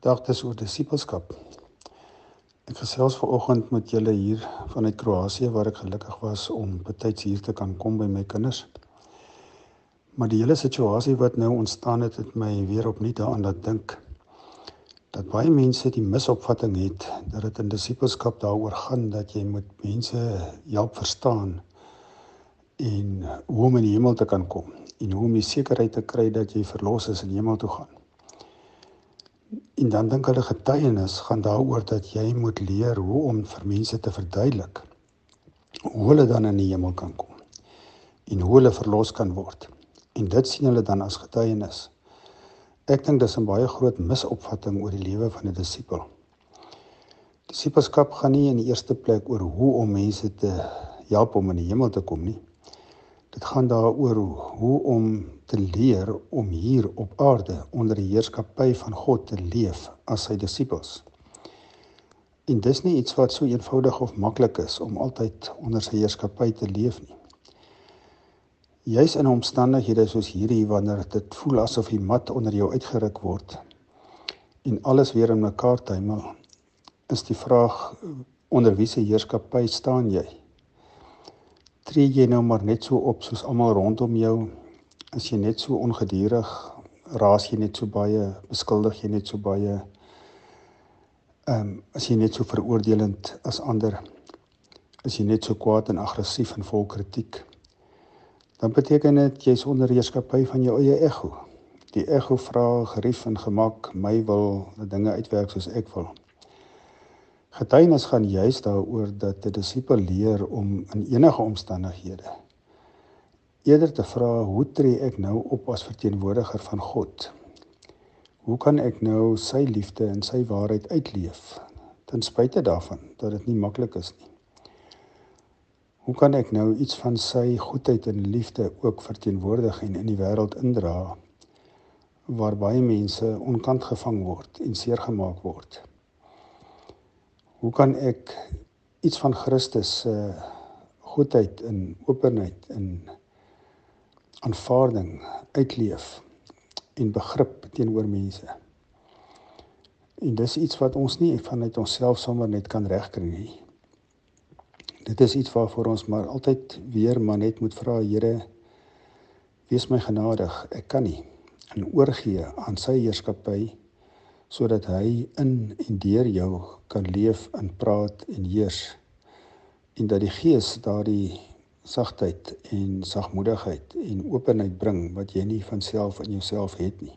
Gedagtes oor disippelskap. Ek gesels vanoggend met julle hier vanuit Kroasie waar ek gelukkig was om betyds hier te kan kom by my kinders. Maar die hele situasie wat nou ontstaan het, het my weer opnuut daaraan laat dink dat baie mense die misopvatting het dat dit in disippelskap daaroor gaan dat jy moet mense help verstaan en hoe om in die hemel te kan kom en hoe om die sekerheid te kry dat jy verlos is en hemel toe gaan. En dan dink hulle getuienis gaan daaroor dat jy moet leer hoe om vir mense te verduidelik hoe hulle dan in die hemel kan kom en hoe hulle verlos kan word. En dit sien hulle dan as getuienis. Ek dink dis 'n baie groot misopvatting oor die lewe van 'n disipel. Disipelskap gaan nie in die eerste plek oor hoe om mense te help om in die hemel te kom nie. Dit gaan daaroor hoe om te leer om hier op aarde onder die heerskappy van God te leef as sy disippels. En dis nie iets wat so eenvoudig of maklik is om altyd onder sy heerskappy te leef nie. Juis in omstandighede soos hierdie wanneer dit voel asof die mat onder jou uitgeruk word en alles weer in mekaar tuimel, is die vraag onder wie se heerskappy staan jy? Tree jy nou maar net so op soos almal rondom jou? As jy net so ongedurig, raas jy net so baie, beskuldig jy net so baie? Ehm um, as jy net so veroordelend as ander? As jy net so kwaad en aggressief en vol kritiek? Dan beteken dit jy's onder heerskappy van jou eie ego. Die ego vra gerief en gemak, my wil dinge uitwerk soos ek wil. Getuienis gaan juis daaroor dat 'n disipel leer om in enige omstandighede eerder te vra hoe tree ek nou op as verteenwoordiger van God? Hoe kan ek nou sy liefde en sy waarheid uitleef ten spyte daarvan dat dit nie maklik is nie? Hoe kan ek nou iets van sy goedheid en liefde ook verteenwoordig en in die wêreld indra waar baie mense onkant gevang word en seergemaak word? Hoe kan ek iets van Christus se uh, goedheid en openheid en aanvaarding uitleef en begrip teenoor mense? En dis iets wat ons nie vanuit onsself sommer net kan regkry nie. Dit is iets waarvoor ons maar altyd weer maar net moet vra, Here, wees my genadig. Ek kan nie en oorgee aan sy heerskappy sodat hy in en deur jou kan leef en praat en heers en dat die gees daardie sagtheid en sagmoedigheid en openheid bring wat jy nie van self in jouself het nie.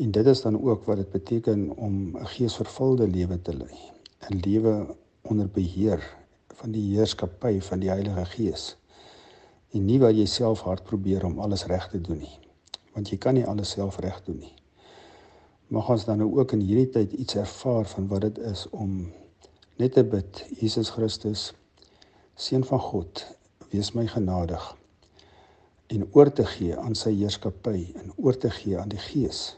En dit is dan ook wat dit beteken om 'n geesvervulde lewe te lei, 'n lewe onder beheer van die heerskappy van die Heilige Gees. En nie waar jy self hard probeer om alles reg te doen nie, want jy kan nie alles self reg doen nie mag ons dan nou ook in hierdie tyd iets ervaar van wat dit is om net te bid Jesus Christus seun van God wees my genadig en oor te gee aan sy heerskappy en oor te gee aan die gees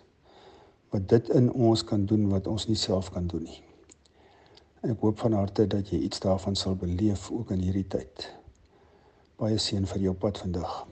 wat dit in ons kan doen wat ons nie self kan doen nie. Ek hoop van harte dat jy iets daarvan sal beleef ook in hierdie tyd. Baie seën vir jou pad vandag.